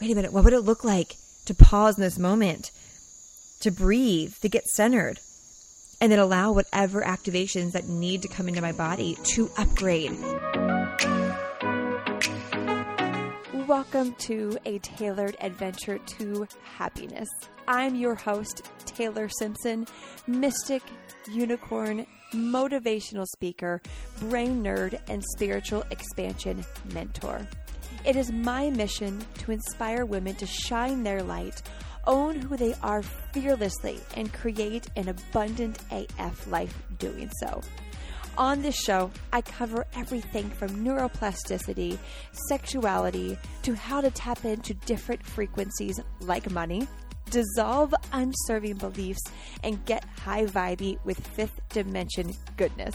wait a minute, what would it look like to pause in this moment, to breathe, to get centered, and then allow whatever activations that need to come into my body to upgrade? Welcome to a tailored adventure to happiness. I'm your host, Taylor Simpson, mystic, unicorn, motivational speaker, brain nerd, and spiritual expansion mentor. It is my mission to inspire women to shine their light, own who they are fearlessly, and create an abundant AF life doing so. On this show, I cover everything from neuroplasticity, sexuality, to how to tap into different frequencies like money, dissolve unserving beliefs, and get high vibey with fifth dimension goodness.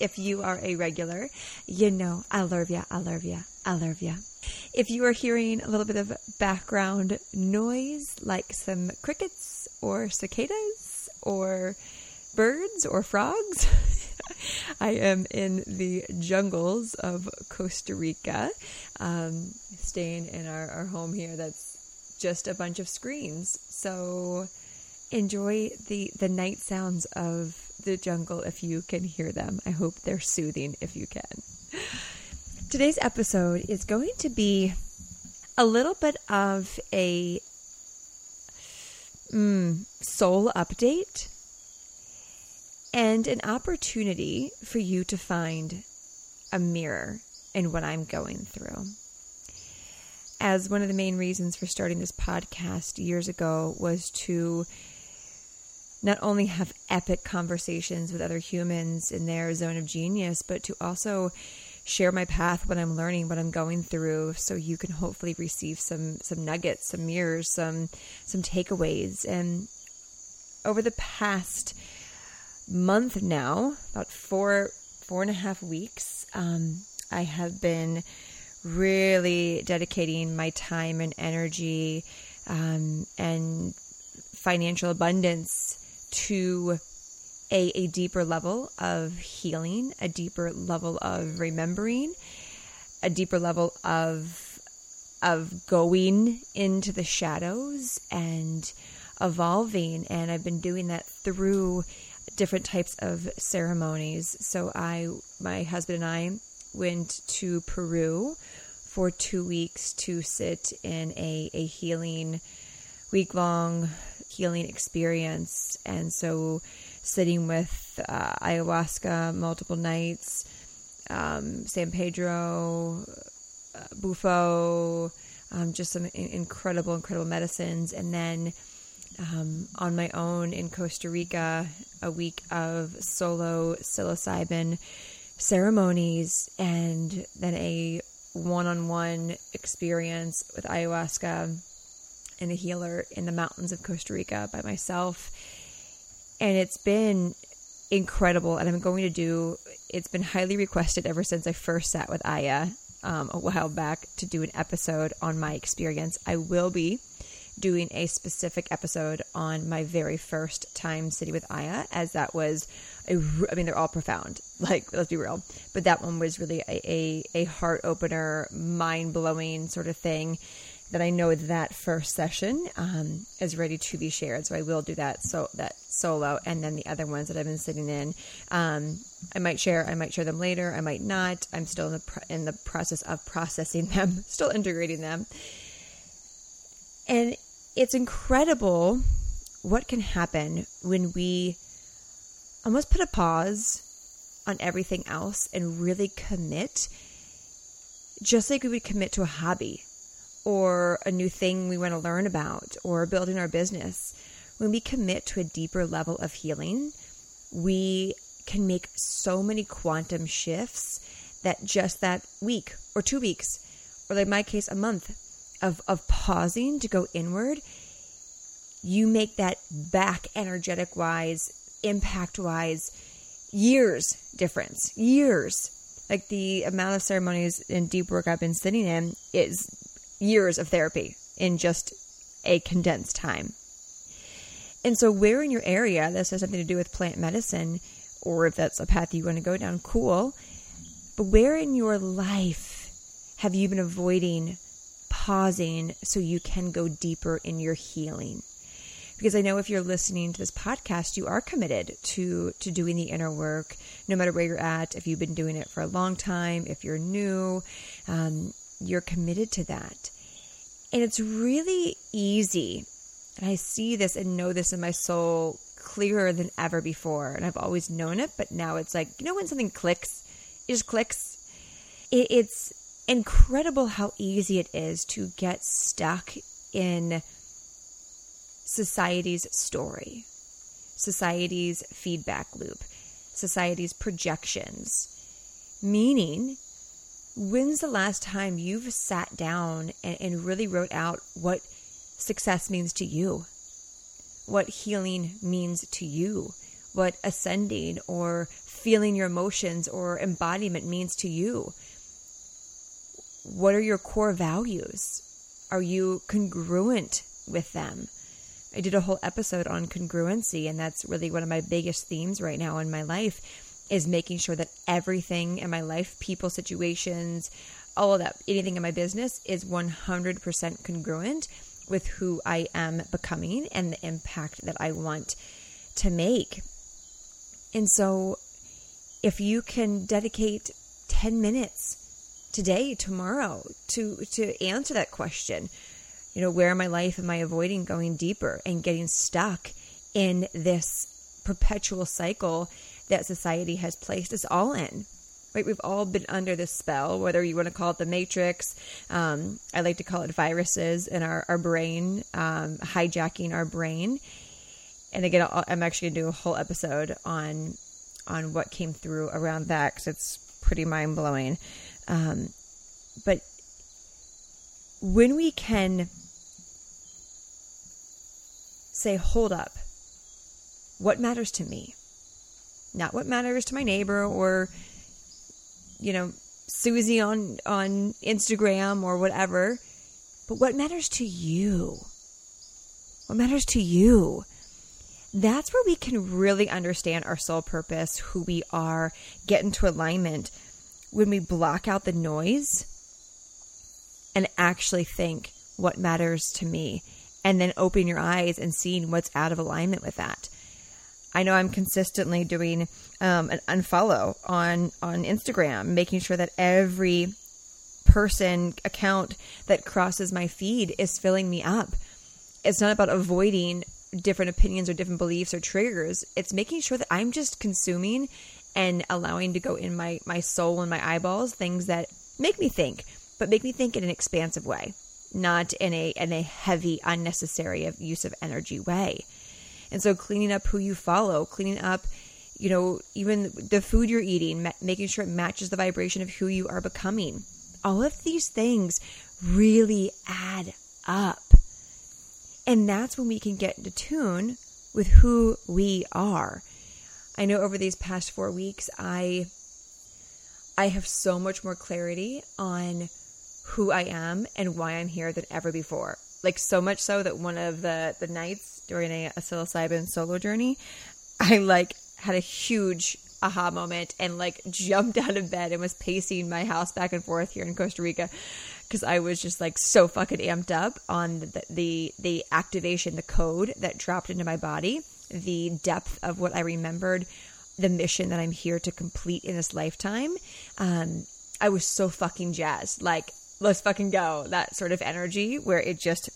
If you are a regular, you know I love ya, I love I love. If you are hearing a little bit of background noise, like some crickets or cicadas or birds or frogs. I am in the jungles of Costa Rica, um, staying in our, our home here that's just a bunch of screens. So enjoy the, the night sounds of the jungle if you can hear them. I hope they're soothing if you can. Today's episode is going to be a little bit of a mm, soul update and an opportunity for you to find a mirror in what I'm going through. As one of the main reasons for starting this podcast years ago was to not only have epic conversations with other humans in their zone of genius, but to also share my path, what I'm learning, what I'm going through, so you can hopefully receive some some nuggets, some mirrors, some some takeaways. And over the past month now, about four four and a half weeks, um, I have been really dedicating my time and energy um, and financial abundance to a, a deeper level of healing, a deeper level of remembering, a deeper level of of going into the shadows and evolving. And I've been doing that through different types of ceremonies. So I, my husband and I went to Peru for two weeks to sit in a, a healing, week long healing experience. And so sitting with uh, ayahuasca multiple nights, um, San Pedro, uh, Bufo, um, just some incredible, incredible medicines. And then um, on my own in Costa Rica, a week of solo psilocybin ceremonies, and then a one on one experience with ayahuasca and a healer in the mountains of Costa Rica by myself. And it's been incredible. And I'm going to do, it's been highly requested ever since I first sat with Aya um, a while back to do an episode on my experience. I will be doing a specific episode on my very first time sitting with Aya, as that was, a, I mean, they're all profound. Like, let's be real. But that one was really a, a, a heart opener, mind blowing sort of thing that I know that first session um, is ready to be shared. So I will do that. So that solo, and then the other ones that I've been sitting in, um, I might share. I might share them later. I might not. I'm still in the pro- in the process of processing them, still integrating them. And it's incredible what can happen when we almost put a pause on everything else and really commit, just like we would commit to a hobby or a new thing we want to learn about or building our business. When we commit to a deeper level of healing, we can make so many quantum shifts that just that week or two weeks, or like my case, a month of, of pausing to go inward you make that back energetic wise, impact wise, years difference. Years. Like the amount of ceremonies and deep work I've been sitting in is years of therapy in just a condensed time. And so, where in your area this has something to do with plant medicine, or if that's a path you want to go down, cool. But where in your life have you been avoiding pausing so you can go deeper in your healing? Because I know if you're listening to this podcast, you are committed to to doing the inner work, no matter where you're at. If you've been doing it for a long time, if you're new, um, you're committed to that. And it's really easy. And I see this and know this in my soul clearer than ever before. And I've always known it, but now it's like, you know, when something clicks, it just clicks. It, it's incredible how easy it is to get stuck in society's story, society's feedback loop, society's projections. Meaning, when's the last time you've sat down and, and really wrote out what success means to you? What healing means to you? What ascending or feeling your emotions or embodiment means to you? What are your core values? Are you congruent with them? I did a whole episode on congruency, and that's really one of my biggest themes right now in my life is making sure that everything in my life, people, situations, all of that, anything in my business is 100% congruent with who I am becoming and the impact that I want to make. And so, if you can dedicate 10 minutes today, tomorrow to to answer that question, you know, where in my life am I avoiding going deeper and getting stuck in this perpetual cycle that society has placed us all in? Right? We've all been under this spell, whether you want to call it the matrix. Um, I like to call it viruses in our, our brain, um, hijacking our brain. And again, i am actually going to do a whole episode on on what came through around that because it's pretty mind blowing. Um, but when we can say, hold up, what matters to me? Not what matters to my neighbor or, you know, Susie on, on Instagram or whatever, but what matters to you? What matters to you? That's where we can really understand our soul purpose, who we are, get into alignment when we block out the noise and actually think what matters to me and then open your eyes and seeing what's out of alignment with that. I know I'm consistently doing um, an unfollow on on Instagram, making sure that every person account that crosses my feed is filling me up. It's not about avoiding different opinions or different beliefs or triggers. It's making sure that I'm just consuming and allowing to go in my my soul and my eyeballs things that make me think, but make me think in an expansive way not in a in a heavy, unnecessary use of energy way. And so, cleaning up who you follow, cleaning up, you know, even the food you're eating, ma- making sure it matches the vibration of who you are becoming. All of these things really add up. And that's when we can get into tune with who we are. I know over these past 4 weeks I I have so much more clarity on who I am and why I'm here than ever before. Like so much so that one of the the nights during a, a psilocybin solo journey, I like had a huge aha moment and like jumped out of bed and was pacing my house back and forth here in Costa Rica because I was just like so fucking amped up on the, the the activation, the code that dropped into my body, the depth of what I remembered, the mission that I'm here to complete in this lifetime. Um, I was so fucking jazzed. Like let's fucking go. That sort of energy where it just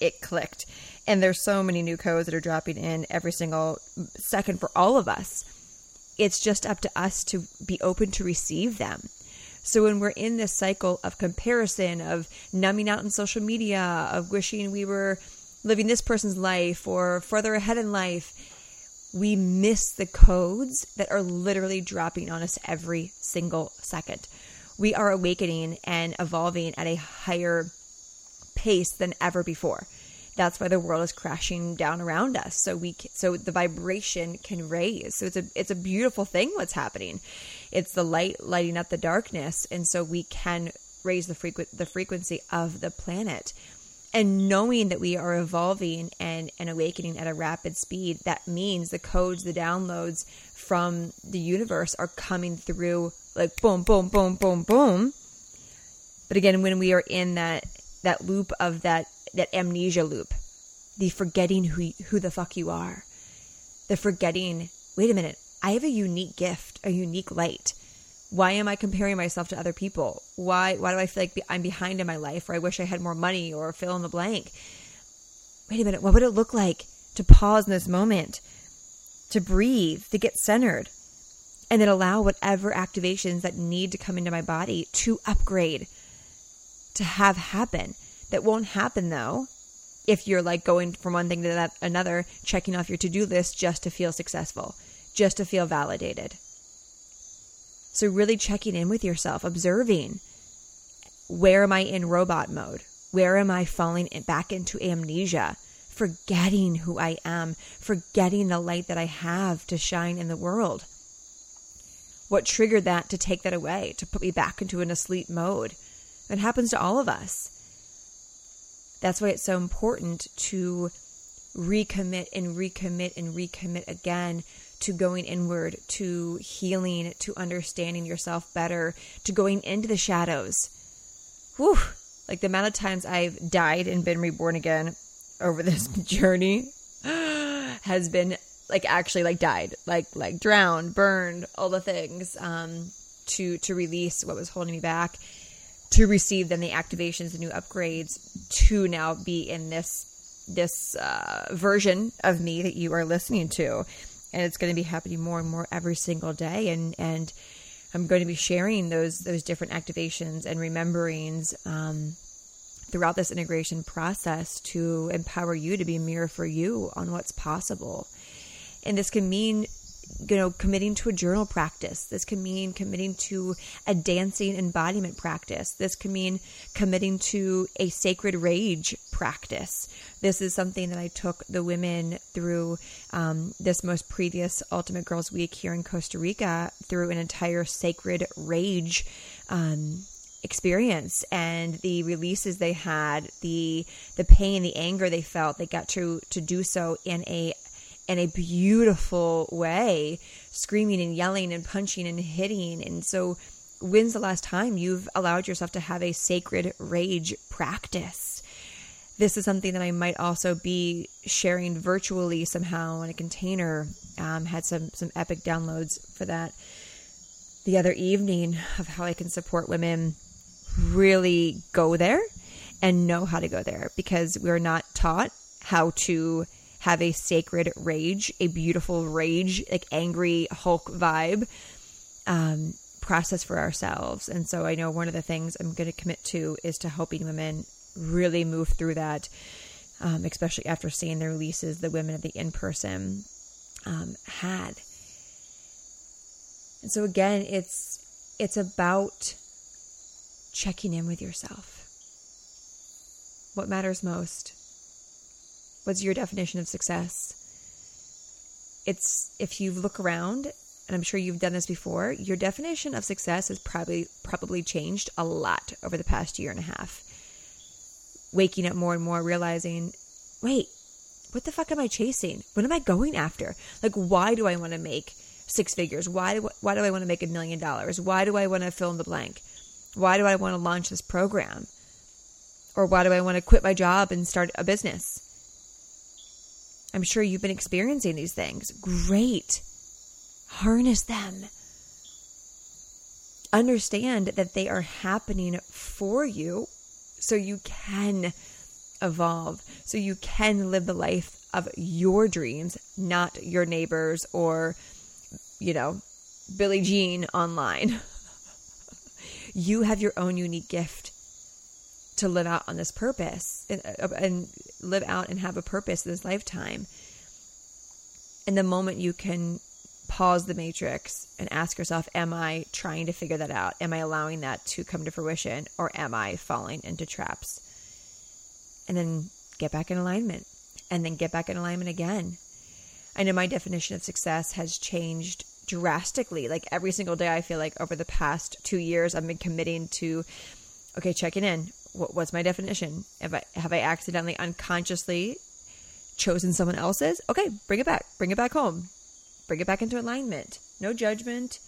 it clicked. And there's so many new codes that are dropping in every single second for all of us. It's just up to us to be open to receive them. So when we're in this cycle of comparison, of numbing out in social media, of wishing we were living this person's life or further ahead in life, we miss the codes that are literally dropping on us every single second we are awakening and evolving at a higher pace than ever before. That's why the world is crashing down around us. So we so the vibration can raise. So it's a it's a beautiful thing what's happening. It's the light lighting up the darkness and so we can raise the frequent the frequency of the planet and knowing that we are evolving and, and awakening at a rapid speed, that means the codes, the downloads from the universe are coming through like boom, boom, boom, boom, boom. But again, when we are in that that loop of that that amnesia loop, the forgetting who who the fuck you are, the forgetting. Wait a minute, I have a unique gift, a unique light why am I comparing myself to other people? Why why do I feel like I'm behind in my life or I wish I had more money or fill in the blank? Wait a minute, what would it look like to pause in this moment, to breathe, to get centered, and then allow whatever activations that need to come into my body to upgrade, to have happen. That won't happen though if you're like going from one thing to that another, checking off your to-do list just to feel successful, just to feel validated. So, really checking in with yourself, observing where am I in robot mode? Where am I falling back into amnesia? Forgetting who I am, forgetting the light that I have to shine in the world. What triggered that to take that away, to put me back into an asleep mode? It happens to all of us. That's why it's so important to recommit and recommit and recommit again to going inward, to healing, to understanding yourself better, to going into the shadows. Whew. Like the amount of times I've died and been reborn again over this journey has been like actually like died, like like drowned, burned, all the things um to to release what was holding me back, to receive then the activations, the new upgrades, to now be in this this uh, version of me that you are listening to and it's going to be happening more and more every single day and and I'm going to be sharing those those different activations and rememberings um, throughout this integration process to empower you to be a mirror for you on what's possible. And this can mean you know, committing to a journal practice. This can mean committing to a dancing embodiment practice. This can mean committing to a sacred rage practice. This is something that I took the women through um, this most previous Ultimate Girls Week here in Costa Rica through an entire sacred rage um, experience and the releases they had the the pain the anger they felt they got to to do so in a in a beautiful way, screaming and yelling and punching and hitting. And so, when's the last time you've allowed yourself to have a sacred rage practice? This is something that I might also be sharing virtually somehow in a container. Um, had some some epic downloads for that the other evening of how I can support women really go there and know how to go there because we're not taught how to have a sacred rage, a beautiful rage, like angry Hulk vibe um, process for ourselves. And so I know one of the things I'm going to commit to is to helping women really move through that, um, especially after seeing the releases the women of the in person um, had. And so again, it's it's about checking in with yourself. What matters most? What's your definition of success? It's if you look around, and I'm sure you've done this before, your definition of success has probably probably changed a lot over the past year and a half. Waking up more and more realizing, wait, what the fuck am I chasing? What am I going after? Like why do I want to make six figures? Why do why do I want to make a million dollars? Why do I want to fill in the blank? Why do I want to launch this program? Or why do I want to quit my job and start a business? I'm sure you've been experiencing these things. Great. Harness them. Understand that they are happening for you so you can evolve, so you can live the life of your dreams, not your neighbors or, you know, Billie Jean online. you have your own unique gift to live out on this purpose and, uh, and live out and have a purpose in this lifetime. And the moment you can pause the matrix and ask yourself, Am I trying to figure that out? Am I allowing that to come to fruition? Or am I falling into traps? And then get back in alignment and then get back in alignment again. I know my definition of success has changed drastically. Like every single day, I feel like over the past two years, I've been committing to, okay, checking in. What, what's my definition? Have I have I accidentally, unconsciously chosen someone else's? Okay, bring it back. Bring it back home. Bring it back into alignment. No judgment.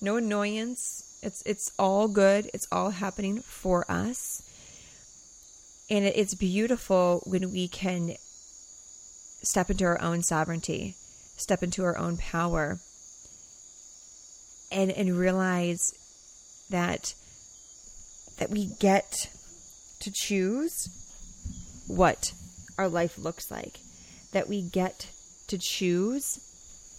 No annoyance. It's it's all good. It's all happening for us. And it, it's beautiful when we can step into our own sovereignty, step into our own power, and and realize that that we get to choose what our life looks like, that we get to choose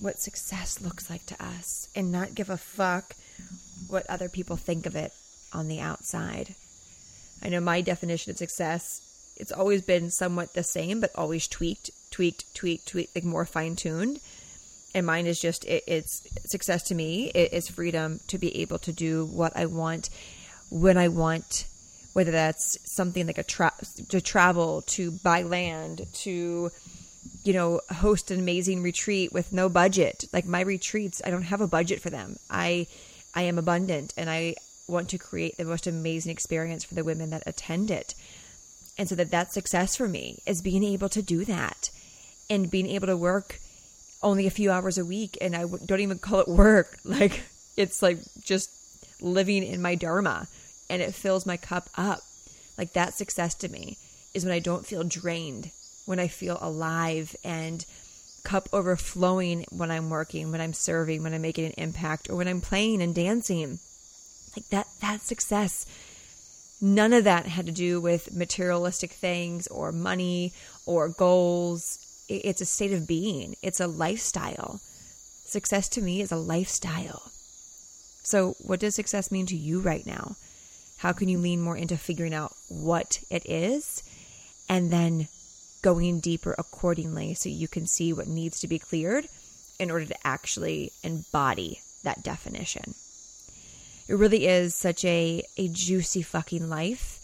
what success looks like to us, and not give a fuck what other people think of it on the outside. I know my definition of success it's always been somewhat the same, but always tweaked, tweaked, tweaked, tweaked, like more fine tuned. And mine is just it, it's success to me. It is freedom to be able to do what I want when I want, whether that's something like a tra- to travel, to buy land, to you know host an amazing retreat with no budget. Like my retreats, I don't have a budget for them. I I am abundant, and I want to create the most amazing experience for the women that attend it. And so that that's success for me is being able to do that and being able to work only a few hours a week. And I don't even call it work. Like it's like just living in my dharma and it fills my cup up. Like that success to me is when I don't feel drained, when I feel alive and cup overflowing when I'm working, when I'm serving, when I'm making an impact, or when I'm playing and dancing. Like that, that success None of that had to do with materialistic things or money or goals. It's a state of being, it's a lifestyle. Success to me is a lifestyle. So, what does success mean to you right now? How can you lean more into figuring out what it is and then going deeper accordingly so you can see what needs to be cleared in order to actually embody that definition? It really is such a, a juicy fucking life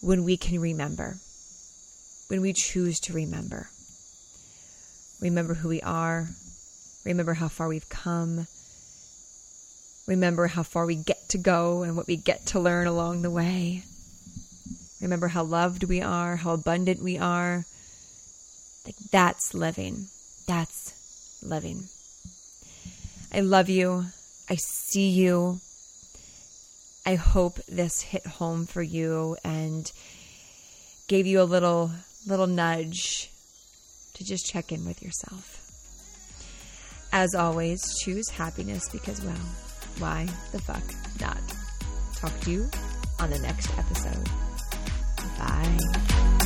when we can remember, when we choose to remember. Remember who we are, remember how far we've come, remember how far we get to go and what we get to learn along the way. Remember how loved we are, how abundant we are. Like that's living. That's living. I love you. I see you. I hope this hit home for you and gave you a little little nudge to just check in with yourself. As always, choose happiness because well, why the fuck not? Talk to you on the next episode. Bye.